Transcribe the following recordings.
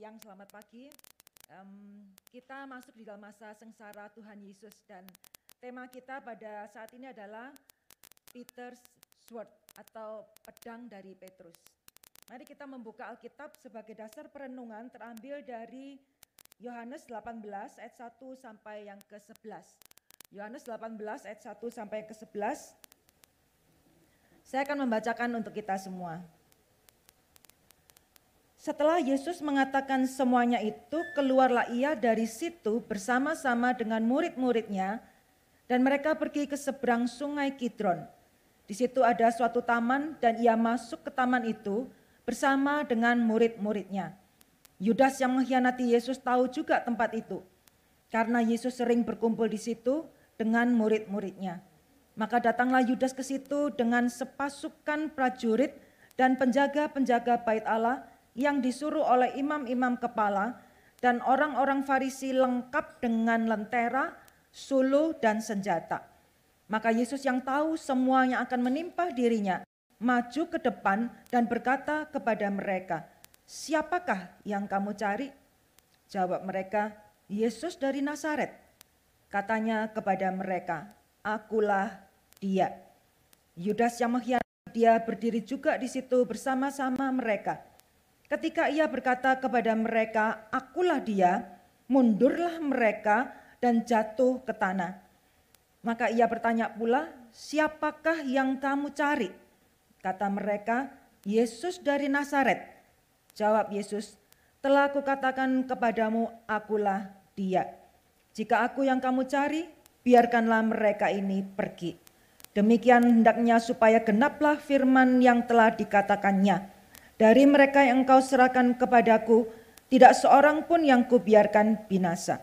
siang, selamat pagi. Um, kita masuk di dalam masa sengsara Tuhan Yesus dan tema kita pada saat ini adalah Peter's Sword atau pedang dari Petrus. Mari kita membuka Alkitab sebagai dasar perenungan terambil dari Yohanes 18 ayat 1 sampai yang ke-11. Yohanes 18 ayat 1 sampai ke-11. Saya akan membacakan untuk kita semua. Setelah Yesus mengatakan semuanya itu, keluarlah ia dari situ bersama-sama dengan murid-muridnya dan mereka pergi ke seberang sungai Kidron. Di situ ada suatu taman dan ia masuk ke taman itu bersama dengan murid-muridnya. Yudas yang mengkhianati Yesus tahu juga tempat itu. Karena Yesus sering berkumpul di situ dengan murid-muridnya. Maka datanglah Yudas ke situ dengan sepasukan prajurit dan penjaga-penjaga bait Allah yang disuruh oleh imam-imam kepala dan orang-orang Farisi lengkap dengan lentera, suluh, dan senjata. Maka Yesus yang tahu semuanya akan menimpa dirinya, maju ke depan dan berkata kepada mereka, Siapakah yang kamu cari? Jawab mereka, Yesus dari Nazaret. Katanya kepada mereka, Akulah dia. Yudas yang mengkhianati dia berdiri juga di situ bersama-sama mereka. Ketika ia berkata kepada mereka, "Akulah dia," mundurlah mereka dan jatuh ke tanah. Maka ia bertanya pula, "Siapakah yang kamu cari?" Kata mereka, "Yesus dari Nazaret." Jawab Yesus, "Telah kukatakan kepadamu, akulah dia. Jika aku yang kamu cari, biarkanlah mereka ini pergi." Demikian hendaknya supaya genaplah firman yang telah dikatakannya dari mereka yang engkau serahkan kepadaku, tidak seorang pun yang kubiarkan binasa.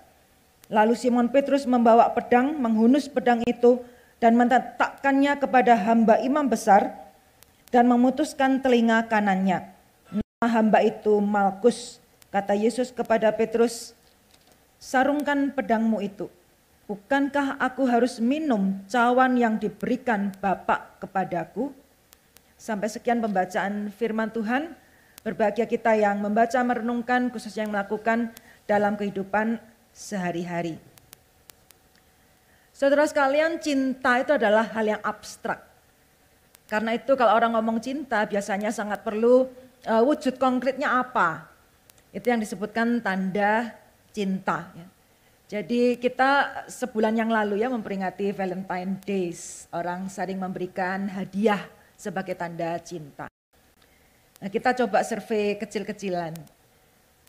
Lalu Simon Petrus membawa pedang, menghunus pedang itu, dan menetapkannya kepada hamba imam besar, dan memutuskan telinga kanannya. Nama hamba itu Malkus. Kata Yesus kepada Petrus, sarungkan pedangmu itu. Bukankah aku harus minum cawan yang diberikan Bapak kepadaku?' Sampai sekian pembacaan firman Tuhan. Berbahagia kita yang membaca, merenungkan, khususnya yang melakukan dalam kehidupan sehari-hari. Saudara sekalian, cinta itu adalah hal yang abstrak. Karena itu kalau orang ngomong cinta biasanya sangat perlu uh, wujud konkretnya apa. Itu yang disebutkan tanda cinta. Ya. Jadi kita sebulan yang lalu ya memperingati Valentine Days. Orang sering memberikan hadiah sebagai tanda cinta. Nah, kita coba survei kecil-kecilan.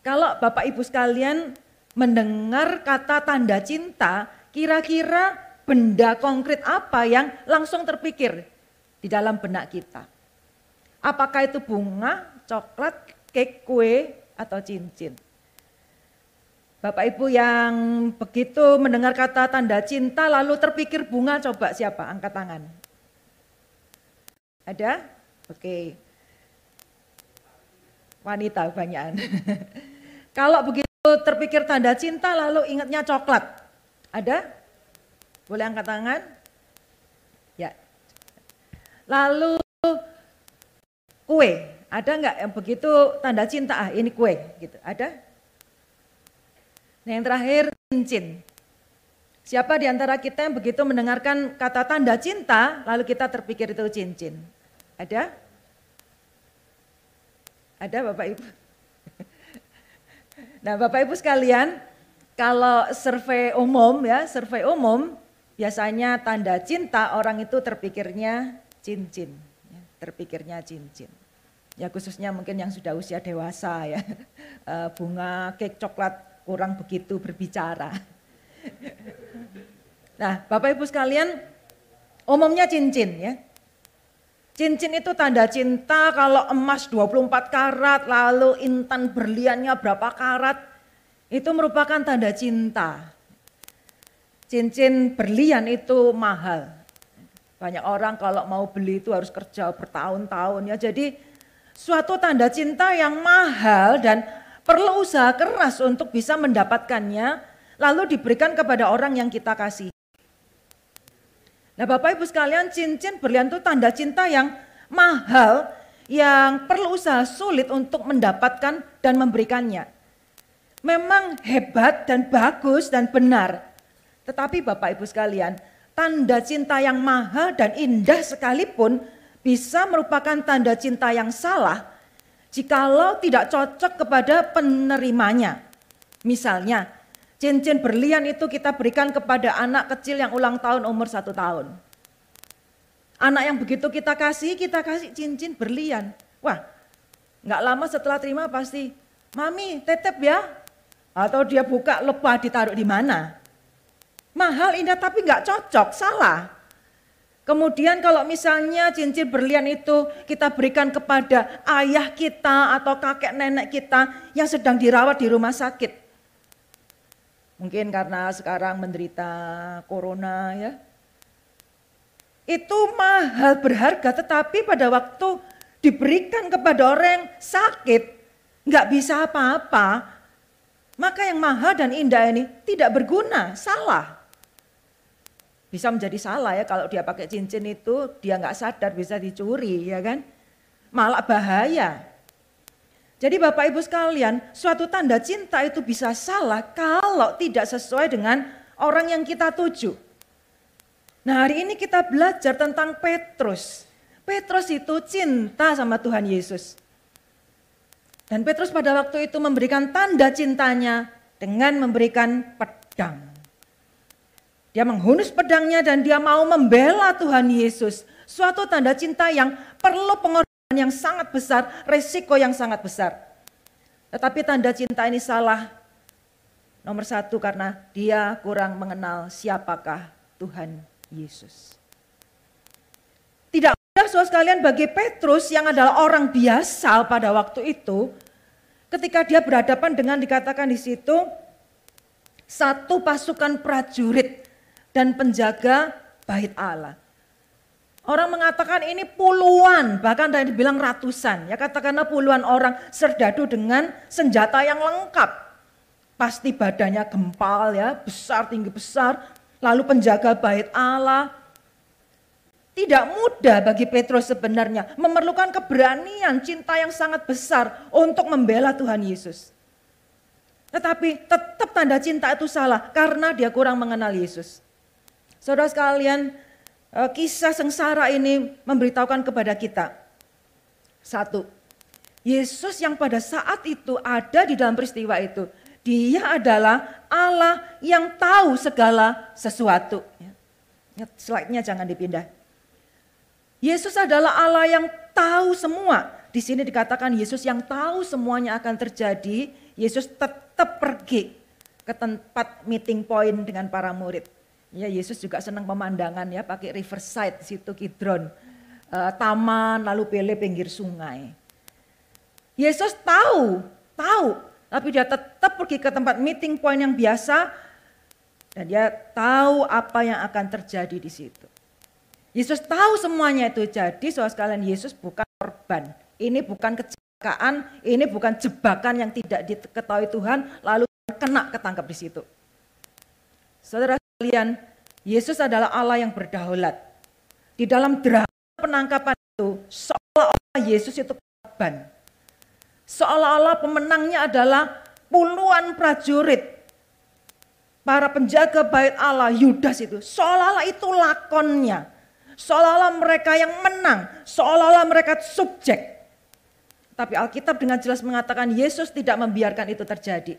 Kalau Bapak Ibu sekalian mendengar kata tanda cinta, kira-kira benda konkret apa yang langsung terpikir di dalam benak kita? Apakah itu bunga, coklat, cake, kue, atau cincin? Bapak Ibu yang begitu mendengar kata tanda cinta lalu terpikir bunga coba siapa? Angkat tangan. Ada? Oke. Wanita banyakan. Kalau begitu terpikir tanda cinta lalu ingatnya coklat. Ada? Boleh angkat tangan? Ya. Lalu kue. Ada nggak yang begitu tanda cinta? Ah, ini kue gitu. Ada? Nah, yang terakhir cincin. Siapa di antara kita yang begitu mendengarkan kata tanda cinta, lalu kita terpikir itu cincin? Ada? Ada Bapak Ibu? Nah Bapak Ibu sekalian, kalau survei umum ya, survei umum biasanya tanda cinta orang itu terpikirnya cincin, ya, terpikirnya cincin. Ya khususnya mungkin yang sudah usia dewasa ya, eh, bunga, cake coklat kurang begitu berbicara. Nah Bapak Ibu sekalian, umumnya cincin ya, Cincin itu tanda cinta kalau emas 24 karat lalu intan berliannya berapa karat itu merupakan tanda cinta. Cincin berlian itu mahal. Banyak orang kalau mau beli itu harus kerja bertahun-tahun ya. Jadi suatu tanda cinta yang mahal dan perlu usaha keras untuk bisa mendapatkannya lalu diberikan kepada orang yang kita kasih. Nah Bapak Ibu sekalian cincin berlian itu tanda cinta yang mahal yang perlu usaha sulit untuk mendapatkan dan memberikannya. memang hebat dan bagus dan benar. Tetapi Bapak Ibu sekalian, tanda cinta yang mahal dan indah sekalipun bisa merupakan tanda cinta yang salah jikalau tidak cocok kepada penerimanya. Misalnya, cincin berlian itu kita berikan kepada anak kecil yang ulang tahun umur satu tahun. Anak yang begitu kita kasih, kita kasih cincin berlian. Wah, nggak lama setelah terima pasti, mami tetep ya. Atau dia buka lebah ditaruh di mana. Mahal indah tapi nggak cocok, salah. Kemudian kalau misalnya cincin berlian itu kita berikan kepada ayah kita atau kakek nenek kita yang sedang dirawat di rumah sakit. Mungkin karena sekarang menderita corona ya. Itu mahal berharga tetapi pada waktu diberikan kepada orang yang sakit nggak bisa apa-apa. Maka yang mahal dan indah ini tidak berguna, salah. Bisa menjadi salah ya kalau dia pakai cincin itu dia nggak sadar bisa dicuri ya kan. Malah bahaya. Jadi Bapak Ibu sekalian, suatu tanda cinta itu bisa salah kalau tidak sesuai dengan orang yang kita tuju. Nah hari ini kita belajar tentang Petrus. Petrus itu cinta sama Tuhan Yesus. Dan Petrus pada waktu itu memberikan tanda cintanya dengan memberikan pedang. Dia menghunus pedangnya dan dia mau membela Tuhan Yesus. Suatu tanda cinta yang perlu pengorbanan yang sangat besar, resiko yang sangat besar. Tetapi tanda cinta ini salah. Nomor satu karena dia kurang mengenal siapakah Tuhan Yesus. Tidak mudah saudara sekalian bagi Petrus yang adalah orang biasa pada waktu itu. Ketika dia berhadapan dengan dikatakan di situ satu pasukan prajurit dan penjaga bait Allah. Orang mengatakan ini puluhan, bahkan yang dibilang ratusan. Ya katakanlah puluhan orang serdadu dengan senjata yang lengkap. Pasti badannya gempal ya, besar, tinggi besar. Lalu penjaga bait Allah. Tidak mudah bagi Petrus sebenarnya. Memerlukan keberanian, cinta yang sangat besar untuk membela Tuhan Yesus. Tetapi tetap tanda cinta itu salah karena dia kurang mengenal Yesus. Saudara sekalian, kisah sengsara ini memberitahukan kepada kita. Satu, Yesus yang pada saat itu ada di dalam peristiwa itu, dia adalah Allah yang tahu segala sesuatu. Ya, slide-nya jangan dipindah. Yesus adalah Allah yang tahu semua. Di sini dikatakan Yesus yang tahu semuanya akan terjadi, Yesus tetap pergi ke tempat meeting point dengan para murid. Ya Yesus juga senang pemandangan ya pakai riverside situ Kidron. Uh, taman lalu pilih pinggir sungai. Yesus tahu, tahu, tapi dia tetap pergi ke tempat meeting point yang biasa dan dia tahu apa yang akan terjadi di situ. Yesus tahu semuanya itu jadi, soal sekalian Yesus bukan korban. Ini bukan kecelakaan, ini bukan jebakan yang tidak diketahui Tuhan lalu kena ketangkap di situ. Saudara sekalian, Yesus adalah Allah yang berdaulat. Di dalam drama penangkapan itu, seolah-olah Yesus itu korban. Seolah-olah pemenangnya adalah puluhan prajurit. Para penjaga bait Allah, Yudas itu. Seolah-olah itu lakonnya. Seolah-olah mereka yang menang. Seolah-olah mereka subjek. Tapi Alkitab dengan jelas mengatakan Yesus tidak membiarkan itu terjadi.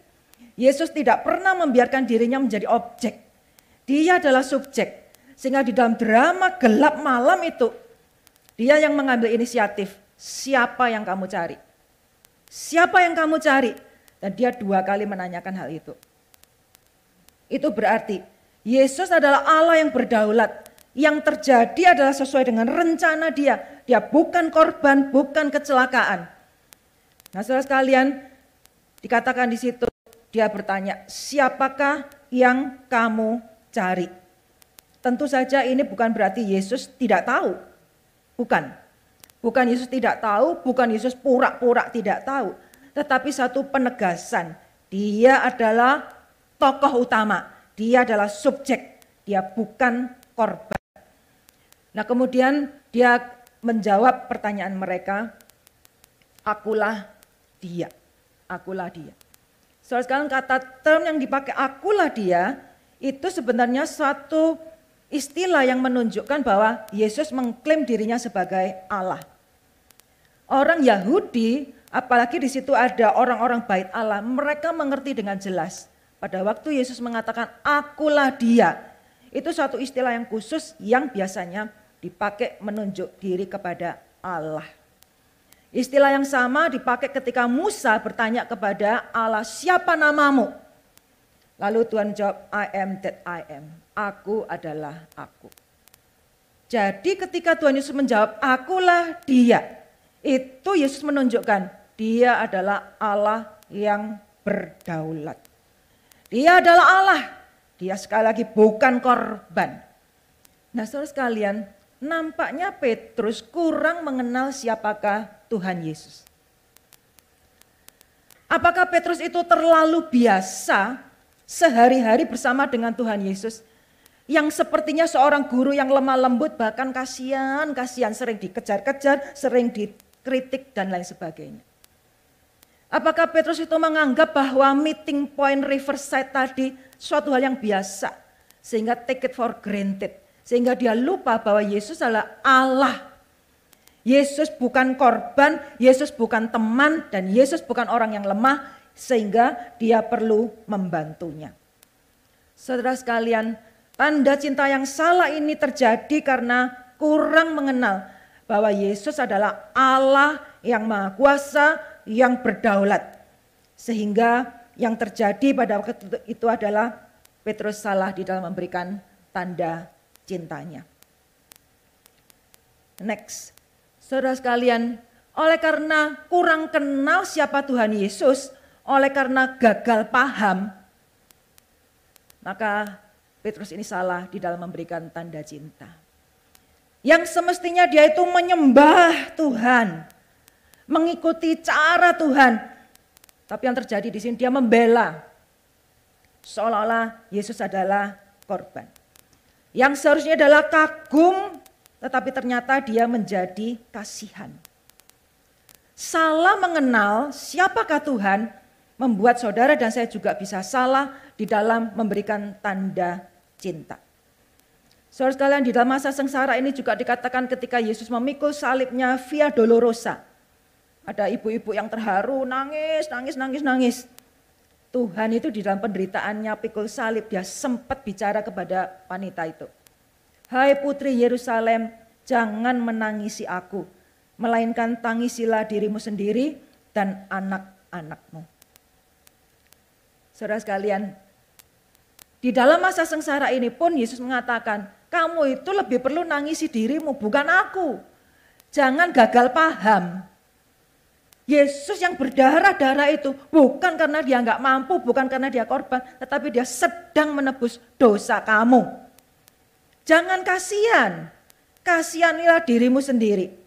Yesus tidak pernah membiarkan dirinya menjadi objek. Dia adalah subjek. Sehingga di dalam drama gelap malam itu, dia yang mengambil inisiatif. Siapa yang kamu cari? Siapa yang kamu cari? Dan dia dua kali menanyakan hal itu. Itu berarti Yesus adalah Allah yang berdaulat. Yang terjadi adalah sesuai dengan rencana dia. Dia bukan korban, bukan kecelakaan. Nah saudara sekalian, dikatakan di situ, dia bertanya, siapakah yang kamu cari. Tentu saja ini bukan berarti Yesus tidak tahu. Bukan. Bukan Yesus tidak tahu, bukan Yesus pura-pura tidak tahu. Tetapi satu penegasan, dia adalah tokoh utama. Dia adalah subjek, dia bukan korban. Nah kemudian dia menjawab pertanyaan mereka, akulah dia, akulah dia. Soal sekarang kata term yang dipakai akulah dia itu sebenarnya suatu istilah yang menunjukkan bahwa Yesus mengklaim dirinya sebagai Allah. Orang Yahudi, apalagi di situ ada orang-orang bait Allah, mereka mengerti dengan jelas. Pada waktu Yesus mengatakan akulah dia, itu suatu istilah yang khusus yang biasanya dipakai menunjuk diri kepada Allah. Istilah yang sama dipakai ketika Musa bertanya kepada Allah, siapa namamu? Lalu Tuhan jawab, I am that I am. Aku adalah aku. Jadi ketika Tuhan Yesus menjawab, akulah dia. Itu Yesus menunjukkan, dia adalah Allah yang berdaulat. Dia adalah Allah. Dia sekali lagi bukan korban. Nah saudara sekalian, nampaknya Petrus kurang mengenal siapakah Tuhan Yesus. Apakah Petrus itu terlalu biasa sehari-hari bersama dengan Tuhan Yesus? Yang sepertinya seorang guru yang lemah lembut bahkan kasihan, kasihan sering dikejar-kejar, sering dikritik dan lain sebagainya. Apakah Petrus itu menganggap bahwa meeting point Riverside tadi suatu hal yang biasa sehingga take it for granted sehingga dia lupa bahwa Yesus adalah Allah Yesus bukan korban, Yesus bukan teman, dan Yesus bukan orang yang lemah, sehingga dia perlu membantunya. Saudara sekalian, tanda cinta yang salah ini terjadi karena kurang mengenal bahwa Yesus adalah Allah yang Maha Kuasa, yang berdaulat. Sehingga yang terjadi pada waktu itu adalah Petrus salah di dalam memberikan tanda cintanya. Next. Saudara sekalian, oleh karena kurang kenal siapa Tuhan Yesus, oleh karena gagal paham, maka Petrus ini salah di dalam memberikan tanda cinta. Yang semestinya dia itu menyembah Tuhan, mengikuti cara Tuhan. Tapi yang terjadi di sini dia membela seolah-olah Yesus adalah korban. Yang seharusnya adalah kagum tetapi ternyata dia menjadi kasihan. Salah mengenal siapakah Tuhan membuat saudara dan saya juga bisa salah di dalam memberikan tanda cinta. Saudara sekalian di dalam masa sengsara ini juga dikatakan ketika Yesus memikul salibnya via dolorosa. Ada ibu-ibu yang terharu, nangis, nangis, nangis, nangis. Tuhan itu di dalam penderitaannya pikul salib, dia sempat bicara kepada wanita itu. Hai putri Yerusalem, jangan menangisi aku, melainkan tangisilah dirimu sendiri dan anak-anakmu. Saudara sekalian, di dalam masa sengsara ini pun Yesus mengatakan, kamu itu lebih perlu nangisi dirimu, bukan aku. Jangan gagal paham. Yesus yang berdarah-darah itu bukan karena dia nggak mampu, bukan karena dia korban, tetapi dia sedang menebus dosa kamu. Jangan kasihan. Kasihanilah dirimu sendiri.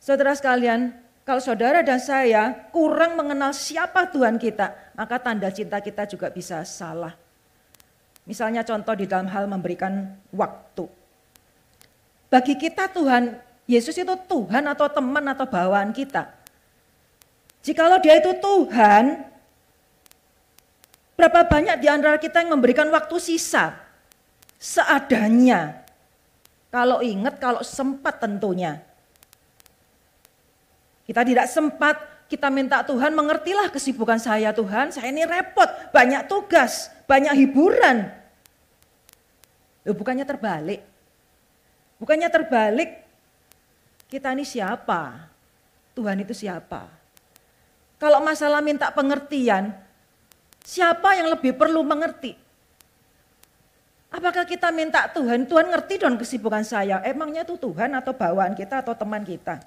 Saudara sekalian, kalau saudara dan saya kurang mengenal siapa Tuhan kita, maka tanda cinta kita juga bisa salah. Misalnya contoh di dalam hal memberikan waktu. Bagi kita Tuhan, Yesus itu Tuhan atau teman atau bawaan kita. Jikalau dia itu Tuhan, berapa banyak di antara kita yang memberikan waktu sisa seadanya. Kalau ingat, kalau sempat tentunya. Kita tidak sempat, kita minta Tuhan mengertilah kesibukan saya Tuhan, saya ini repot, banyak tugas, banyak hiburan. Loh, bukannya terbalik. Bukannya terbalik, kita ini siapa? Tuhan itu siapa? Kalau masalah minta pengertian, siapa yang lebih perlu mengerti? Apakah kita minta Tuhan, Tuhan ngerti dong kesibukan saya. Emangnya itu Tuhan atau bawaan kita atau teman kita.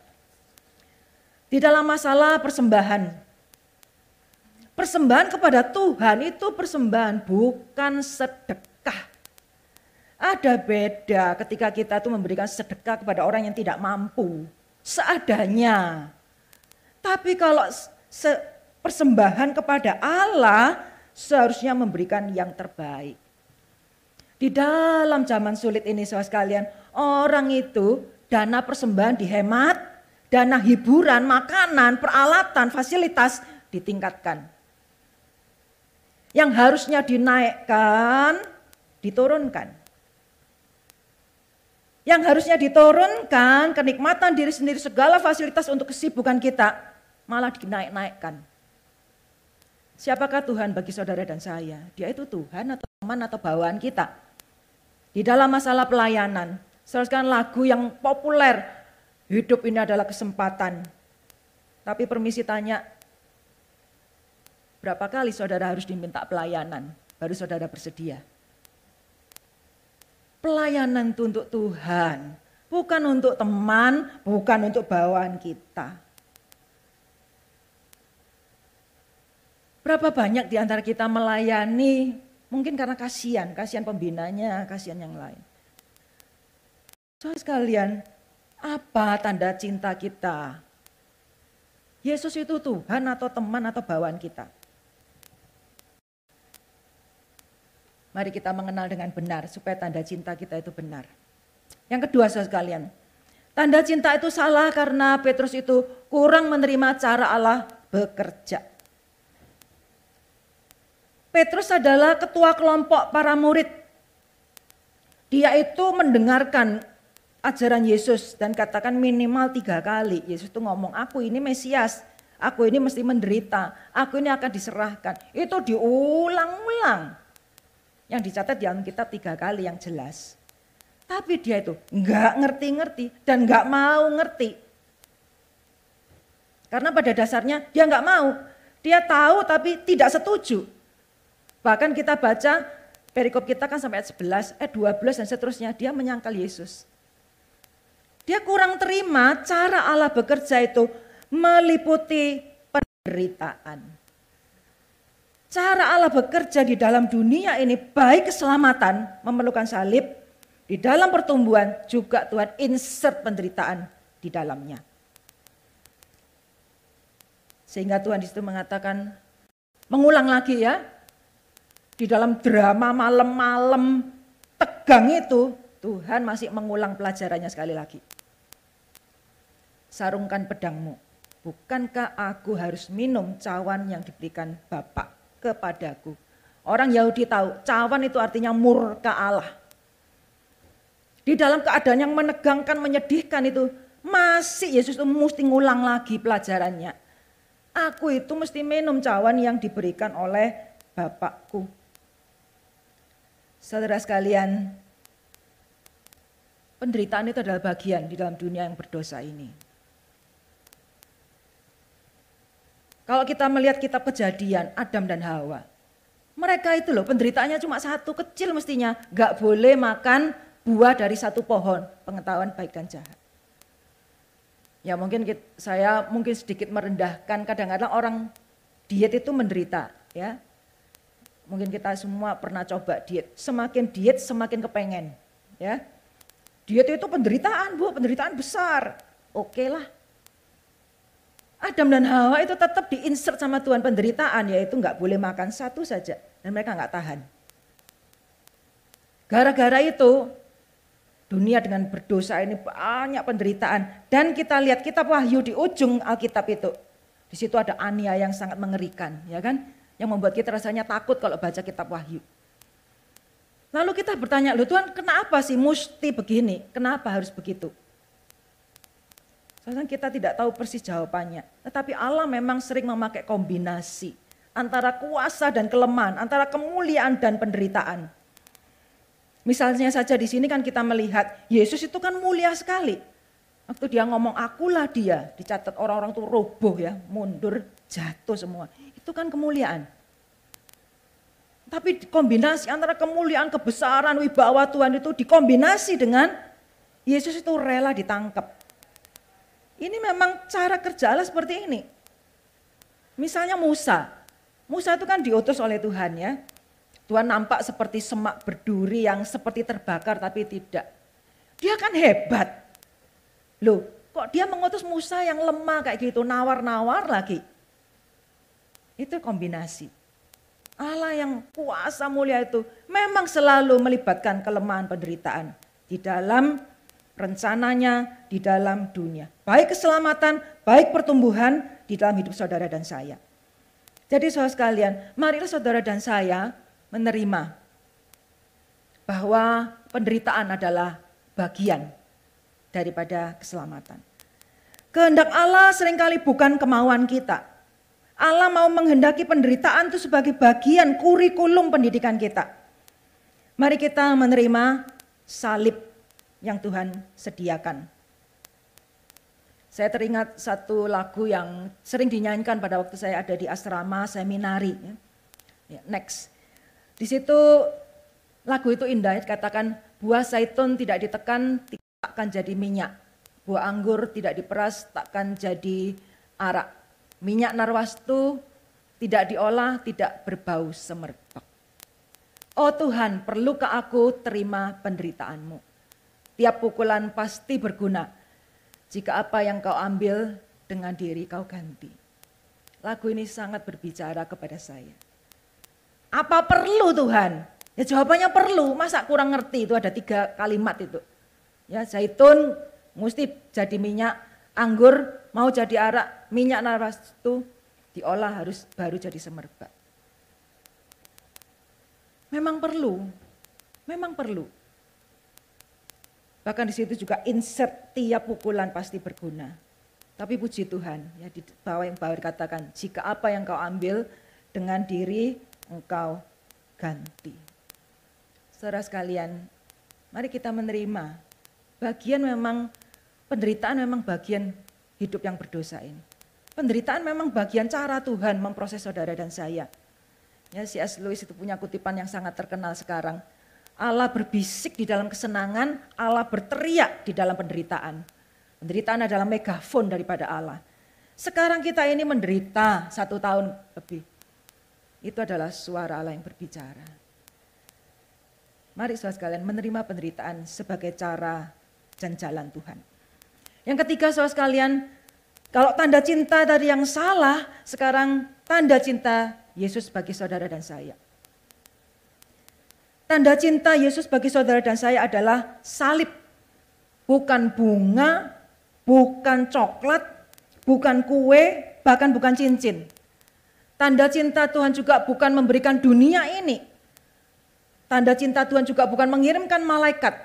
Di dalam masalah persembahan. Persembahan kepada Tuhan itu persembahan bukan sedekah. Ada beda ketika kita itu memberikan sedekah kepada orang yang tidak mampu. Seadanya. Tapi kalau persembahan kepada Allah seharusnya memberikan yang terbaik. Di dalam zaman sulit ini saudara sekalian, orang itu dana persembahan dihemat, dana hiburan, makanan, peralatan, fasilitas ditingkatkan. Yang harusnya dinaikkan, diturunkan. Yang harusnya diturunkan, kenikmatan diri sendiri, segala fasilitas untuk kesibukan kita, malah dinaik-naikkan. Siapakah Tuhan bagi saudara dan saya? Dia itu Tuhan atau teman atau bawaan kita. Di dalam masalah pelayanan, seharusnya lagu yang populer, hidup ini adalah kesempatan. Tapi permisi tanya, berapa kali saudara harus diminta pelayanan, baru saudara bersedia? Pelayanan itu untuk Tuhan, bukan untuk teman, bukan untuk bawaan kita. Berapa banyak di antara kita melayani mungkin karena kasihan, kasihan pembinanya, kasihan yang lain. Soal sekalian, apa tanda cinta kita? Yesus itu Tuhan atau teman atau bawaan kita? Mari kita mengenal dengan benar supaya tanda cinta kita itu benar. Yang kedua saudara sekalian, tanda cinta itu salah karena Petrus itu kurang menerima cara Allah bekerja. Petrus adalah ketua kelompok para murid. Dia itu mendengarkan ajaran Yesus dan katakan minimal tiga kali. Yesus itu ngomong, aku ini Mesias, aku ini mesti menderita, aku ini akan diserahkan. Itu diulang-ulang. Yang dicatat di Alkitab tiga kali yang jelas. Tapi dia itu nggak ngerti-ngerti dan nggak mau ngerti. Karena pada dasarnya dia nggak mau. Dia tahu tapi tidak setuju. Bahkan kita baca perikop kita kan sampai ayat 11, ayat 12 dan seterusnya. Dia menyangkal Yesus. Dia kurang terima cara Allah bekerja itu meliputi penderitaan. Cara Allah bekerja di dalam dunia ini baik keselamatan memerlukan salib, di dalam pertumbuhan juga Tuhan insert penderitaan di dalamnya. Sehingga Tuhan di situ mengatakan, mengulang lagi ya, di dalam drama malam-malam tegang itu, Tuhan masih mengulang pelajarannya sekali lagi. Sarungkan pedangmu. Bukankah aku harus minum cawan yang diberikan Bapak kepadaku? Orang Yahudi tahu cawan itu artinya murka Allah. Di dalam keadaan yang menegangkan, menyedihkan itu, masih Yesus itu mesti ngulang lagi pelajarannya. Aku itu mesti minum cawan yang diberikan oleh Bapakku. Saudara sekalian, penderitaan itu adalah bagian di dalam dunia yang berdosa ini. Kalau kita melihat kitab kejadian Adam dan Hawa, mereka itu loh penderitaannya cuma satu kecil mestinya, gak boleh makan buah dari satu pohon pengetahuan baik dan jahat. Ya mungkin kita, saya mungkin sedikit merendahkan kadang-kadang orang diet itu menderita ya Mungkin kita semua pernah coba diet. Semakin diet semakin kepengen. Ya. Diet itu penderitaan, Bu, penderitaan besar. Oke lah. Adam dan Hawa itu tetap diinsert sama Tuhan penderitaan, yaitu nggak boleh makan satu saja. Dan mereka nggak tahan. Gara-gara itu, dunia dengan berdosa ini banyak penderitaan. Dan kita lihat kitab Wahyu di ujung Alkitab itu. Di situ ada Ania yang sangat mengerikan, ya kan? yang membuat kita rasanya takut kalau baca kitab Wahyu. Lalu kita bertanya, loh Tuhan kenapa sih mesti begini? Kenapa harus begitu? Soalnya kita tidak tahu persis jawabannya. Tetapi Allah memang sering memakai kombinasi antara kuasa dan kelemahan, antara kemuliaan dan penderitaan. Misalnya saja di sini kan kita melihat Yesus itu kan mulia sekali. Waktu dia ngomong akulah dia, dicatat orang-orang tuh roboh ya, mundur, jatuh semua. Itu kan kemuliaan. Tapi kombinasi antara kemuliaan, kebesaran, wibawa Tuhan itu dikombinasi dengan Yesus itu rela ditangkap. Ini memang cara kerja Allah seperti ini. Misalnya Musa. Musa itu kan diutus oleh Tuhan ya. Tuhan nampak seperti semak berduri yang seperti terbakar tapi tidak. Dia kan hebat. Loh, kok dia mengutus Musa yang lemah kayak gitu, nawar-nawar lagi. Itu kombinasi. Allah yang kuasa mulia itu memang selalu melibatkan kelemahan penderitaan di dalam rencananya, di dalam dunia. Baik keselamatan, baik pertumbuhan di dalam hidup saudara dan saya. Jadi saudara sekalian, marilah saudara dan saya menerima bahwa penderitaan adalah bagian daripada keselamatan. Kehendak Allah sering kali bukan kemauan kita. Allah mau menghendaki penderitaan itu sebagai bagian kurikulum pendidikan kita. Mari kita menerima salib yang Tuhan sediakan. Saya teringat satu lagu yang sering dinyanyikan pada waktu saya ada di asrama seminari. Ya. ya, next. Di situ lagu itu indah, katakan buah zaitun tidak ditekan takkan jadi minyak. Buah anggur tidak diperas takkan jadi arak. Minyak narwastu tidak diolah tidak berbau semerbak. Oh Tuhan, perlukah aku terima penderitaanmu? Tiap pukulan pasti berguna jika apa yang kau ambil dengan diri kau ganti. Lagu ini sangat berbicara kepada saya. Apa perlu Tuhan? Ya jawabannya perlu, masa kurang ngerti itu ada tiga kalimat itu. Ya zaitun mesti jadi minyak, anggur mau jadi arak, minyak naras itu diolah harus baru jadi semerbak. Memang perlu, memang perlu. Bahkan di situ juga insert tiap pukulan pasti berguna. Tapi puji Tuhan, ya di bawah yang bawah dikatakan, jika apa yang kau ambil dengan diri engkau ganti. Saudara sekalian, mari kita menerima bagian memang penderitaan memang bagian hidup yang berdosa ini. Penderitaan memang bagian cara Tuhan memproses saudara dan saya. Ya, C.S. Lewis itu punya kutipan yang sangat terkenal sekarang. Allah berbisik di dalam kesenangan, Allah berteriak di dalam penderitaan. Penderitaan adalah megafon daripada Allah. Sekarang kita ini menderita satu tahun lebih. Itu adalah suara Allah yang berbicara. Mari saudara sekalian menerima penderitaan sebagai cara dan jalan Tuhan. Yang ketiga saudara sekalian, kalau tanda cinta tadi yang salah, sekarang tanda cinta Yesus bagi saudara dan saya. Tanda cinta Yesus bagi saudara dan saya adalah salib. Bukan bunga, bukan coklat, bukan kue, bahkan bukan cincin. Tanda cinta Tuhan juga bukan memberikan dunia ini. Tanda cinta Tuhan juga bukan mengirimkan malaikat.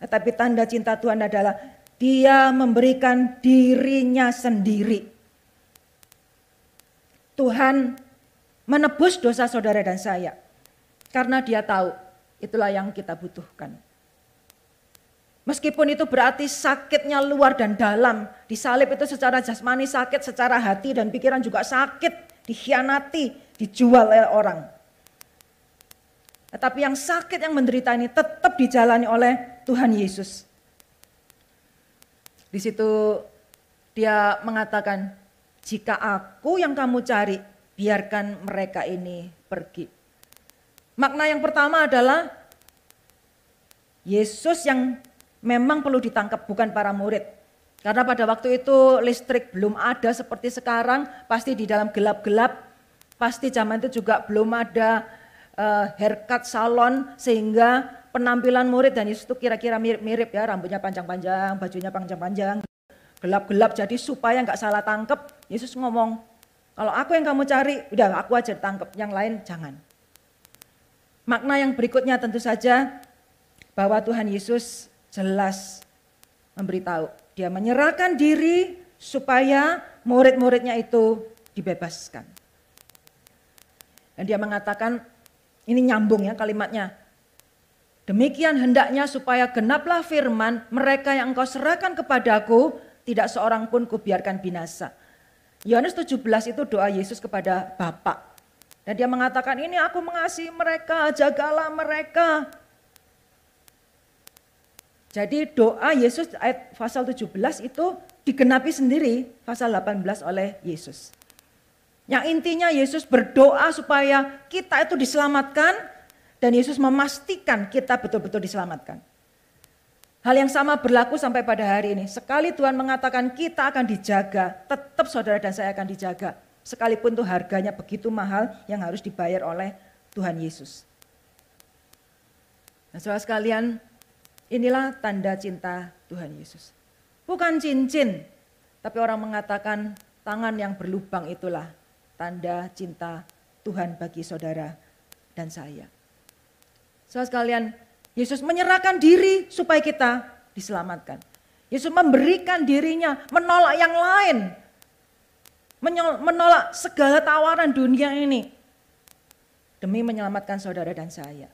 Tetapi tanda cinta Tuhan adalah dia memberikan dirinya sendiri. Tuhan menebus dosa saudara dan saya. Karena dia tahu Itulah yang kita butuhkan. Meskipun itu berarti sakitnya luar dan dalam. Disalib itu secara jasmani sakit, secara hati dan pikiran juga sakit. Dikhianati, dijual oleh orang. Tetapi yang sakit, yang menderita ini tetap dijalani oleh Tuhan Yesus. Di situ dia mengatakan, jika aku yang kamu cari, biarkan mereka ini pergi. Makna yang pertama adalah Yesus yang memang perlu ditangkap bukan para murid. Karena pada waktu itu listrik belum ada seperti sekarang, pasti di dalam gelap-gelap, pasti zaman itu juga belum ada uh, haircut salon sehingga penampilan murid dan Yesus itu kira-kira mirip-mirip ya, rambutnya panjang-panjang, bajunya panjang-panjang, gelap-gelap jadi supaya nggak salah tangkap. Yesus ngomong, kalau aku yang kamu cari, udah aku aja tangkap, yang lain jangan. Makna yang berikutnya tentu saja bahwa Tuhan Yesus jelas memberitahu. Dia menyerahkan diri supaya murid-muridnya itu dibebaskan. Dan dia mengatakan, ini nyambung ya kalimatnya. Demikian hendaknya supaya genaplah firman mereka yang engkau serahkan kepadaku, tidak seorang pun kubiarkan binasa. Yohanes 17 itu doa Yesus kepada Bapak. Dan dia mengatakan ini aku mengasihi mereka, jagalah mereka. Jadi doa Yesus ayat pasal 17 itu digenapi sendiri pasal 18 oleh Yesus. Yang intinya Yesus berdoa supaya kita itu diselamatkan dan Yesus memastikan kita betul-betul diselamatkan. Hal yang sama berlaku sampai pada hari ini. Sekali Tuhan mengatakan kita akan dijaga, tetap saudara dan saya akan dijaga. Sekalipun tuh harganya begitu mahal yang harus dibayar oleh Tuhan Yesus. Nah saudara sekalian, inilah tanda cinta Tuhan Yesus. Bukan cincin, tapi orang mengatakan tangan yang berlubang itulah tanda cinta Tuhan bagi saudara dan saya. Saudara sekalian, Yesus menyerahkan diri supaya kita diselamatkan. Yesus memberikan dirinya menolak yang lain. Menolak segala tawaran dunia ini. Demi menyelamatkan saudara dan saya.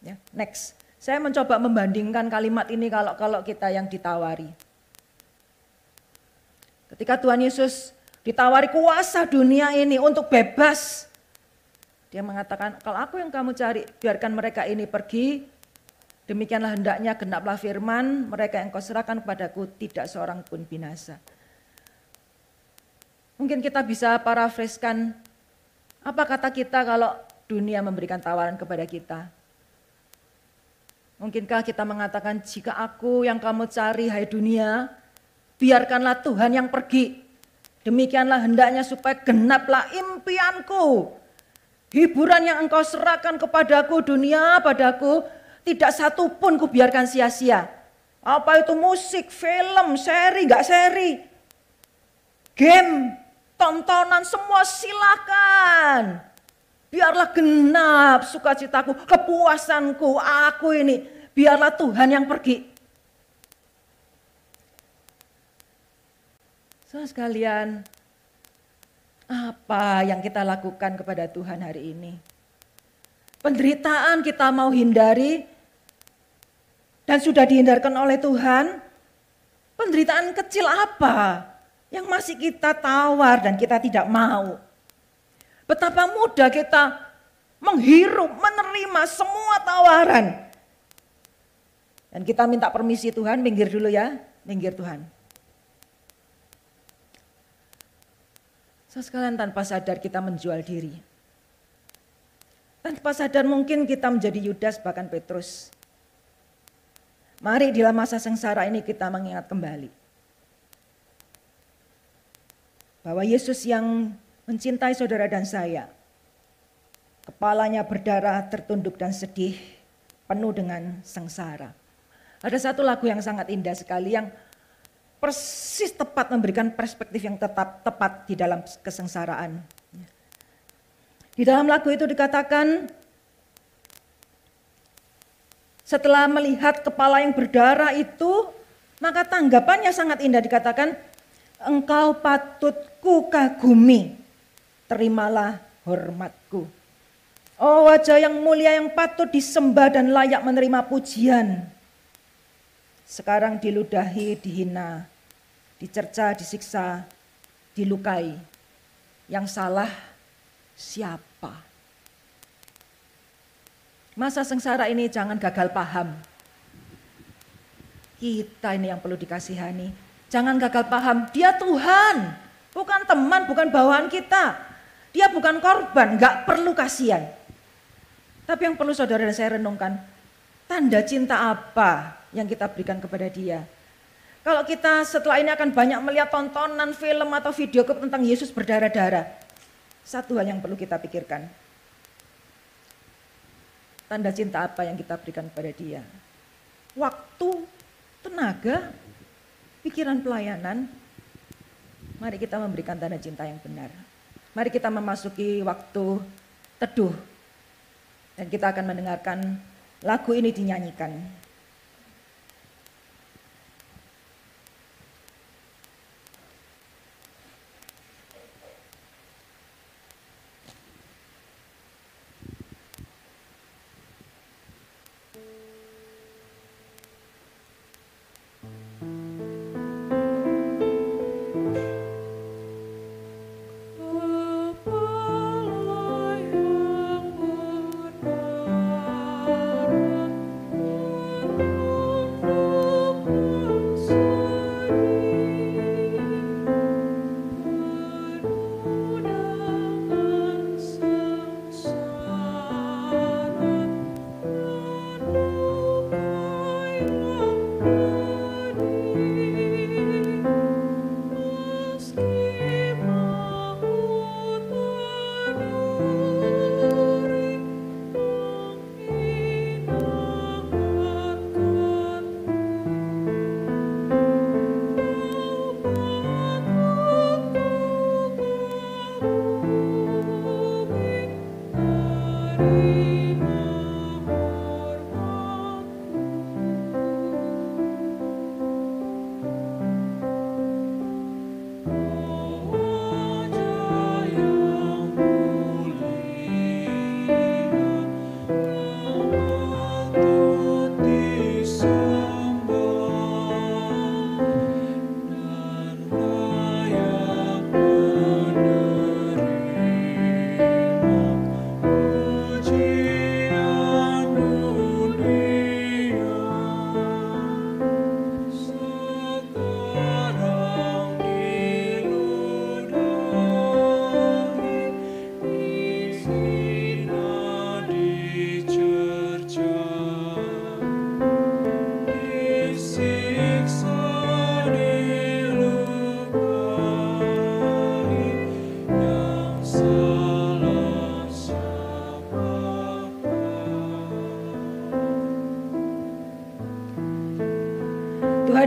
Ya, next. Saya mencoba membandingkan kalimat ini kalau kalau kita yang ditawari. Ketika Tuhan Yesus ditawari kuasa dunia ini untuk bebas. Dia mengatakan, kalau aku yang kamu cari, biarkan mereka ini pergi Demikianlah hendaknya genaplah firman, mereka yang kau serahkan kepadaku tidak seorang pun binasa. Mungkin kita bisa parafreskan apa kata kita kalau dunia memberikan tawaran kepada kita. Mungkinkah kita mengatakan jika aku yang kamu cari hai dunia, biarkanlah Tuhan yang pergi. Demikianlah hendaknya supaya genaplah impianku. Hiburan yang engkau serahkan kepadaku dunia padaku tidak satu pun kubiarkan sia-sia. Apa itu musik, film, seri, nggak seri. Game, tontonan semua silakan. Biarlah genap sukacitaku, kepuasanku, aku ini. Biarlah Tuhan yang pergi. So sekalian, apa yang kita lakukan kepada Tuhan hari ini? Penderitaan kita mau hindari, dan sudah dihindarkan oleh Tuhan, penderitaan kecil apa yang masih kita tawar dan kita tidak mau? Betapa mudah kita menghirup, menerima semua tawaran. Dan kita minta permisi Tuhan, minggir dulu ya, minggir Tuhan. So, sekalian tanpa sadar kita menjual diri. Tanpa sadar mungkin kita menjadi Yudas bahkan Petrus. Mari dalam masa sengsara ini kita mengingat kembali. Bahwa Yesus yang mencintai saudara dan saya. Kepalanya berdarah, tertunduk dan sedih, penuh dengan sengsara. Ada satu lagu yang sangat indah sekali yang persis tepat memberikan perspektif yang tetap tepat di dalam kesengsaraan. Di dalam lagu itu dikatakan setelah melihat kepala yang berdarah itu, maka tanggapannya sangat indah dikatakan, engkau patut ku kagumi, terimalah hormatku. Oh wajah yang mulia yang patut disembah dan layak menerima pujian. Sekarang diludahi, dihina, dicerca, disiksa, dilukai. Yang salah siapa? Masa sengsara ini jangan gagal paham. Kita ini yang perlu dikasihani. Jangan gagal paham, dia Tuhan. Bukan teman, bukan bawaan kita. Dia bukan korban, gak perlu kasihan. Tapi yang perlu saudara dan saya renungkan, tanda cinta apa yang kita berikan kepada dia. Kalau kita setelah ini akan banyak melihat tontonan film atau video tentang Yesus berdarah-darah. Satu hal yang perlu kita pikirkan, Tanda cinta apa yang kita berikan kepada dia? Waktu, tenaga, pikiran pelayanan. Mari kita memberikan tanda cinta yang benar. Mari kita memasuki waktu teduh. Dan kita akan mendengarkan lagu ini dinyanyikan.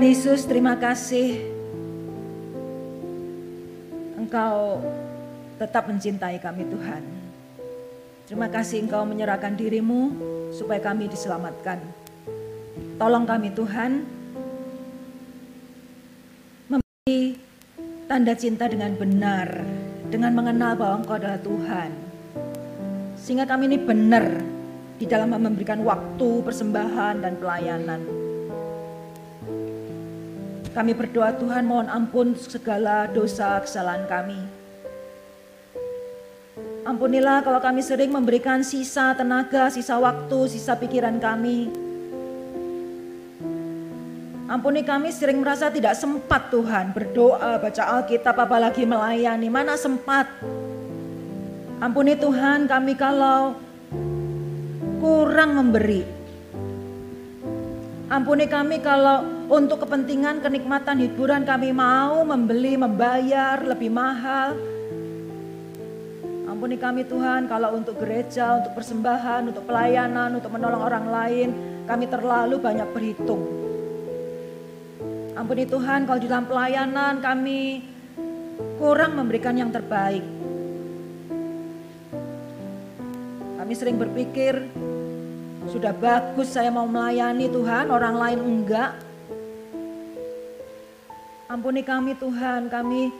Tuhan Yesus, terima kasih Engkau tetap mencintai kami Tuhan. Terima kasih Engkau menyerahkan dirimu supaya kami diselamatkan. Tolong kami Tuhan, memberi tanda cinta dengan benar, dengan mengenal bahwa Engkau adalah Tuhan. Sehingga kami ini benar di dalam memberikan waktu, persembahan, dan pelayanan. Kami berdoa Tuhan mohon ampun segala dosa kesalahan kami. Ampunilah kalau kami sering memberikan sisa tenaga, sisa waktu, sisa pikiran kami. Ampuni kami sering merasa tidak sempat Tuhan berdoa, baca Alkitab apalagi melayani. Mana sempat? Ampuni Tuhan kami kalau kurang memberi. Ampuni kami kalau untuk kepentingan kenikmatan hiburan kami mau membeli, membayar lebih mahal. Ampuni kami Tuhan kalau untuk gereja, untuk persembahan, untuk pelayanan, untuk menolong orang lain, kami terlalu banyak berhitung. Ampuni Tuhan kalau di dalam pelayanan kami kurang memberikan yang terbaik. Kami sering berpikir sudah bagus saya mau melayani Tuhan, orang lain enggak. Ampuni kami Tuhan, kami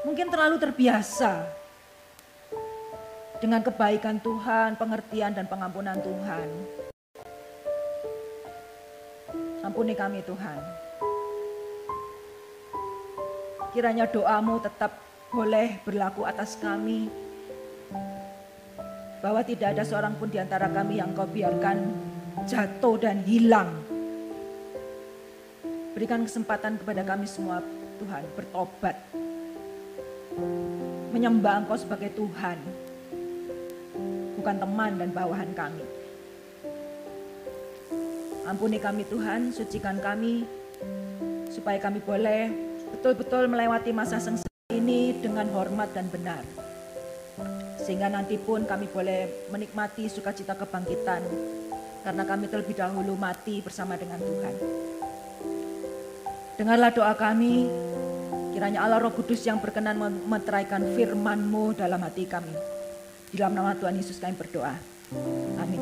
mungkin terlalu terbiasa dengan kebaikan Tuhan, pengertian dan pengampunan Tuhan. Ampuni kami Tuhan. Kiranya doamu tetap boleh berlaku atas kami bahwa tidak ada seorang pun di antara kami yang kau biarkan jatuh dan hilang. Berikan kesempatan kepada kami semua Tuhan bertobat. Menyembah Engkau sebagai Tuhan. Bukan teman dan bawahan kami. Ampuni kami Tuhan, sucikan kami. Supaya kami boleh betul-betul melewati masa sengsara ini dengan hormat dan benar. Sehingga nanti pun kami boleh menikmati sukacita kebangkitan. Karena kami terlebih dahulu mati bersama dengan Tuhan. Dengarlah doa kami, kiranya Allah Roh Kudus yang berkenan meteraikan firman-Mu dalam hati kami. Di dalam nama Tuhan Yesus kami berdoa. Amin.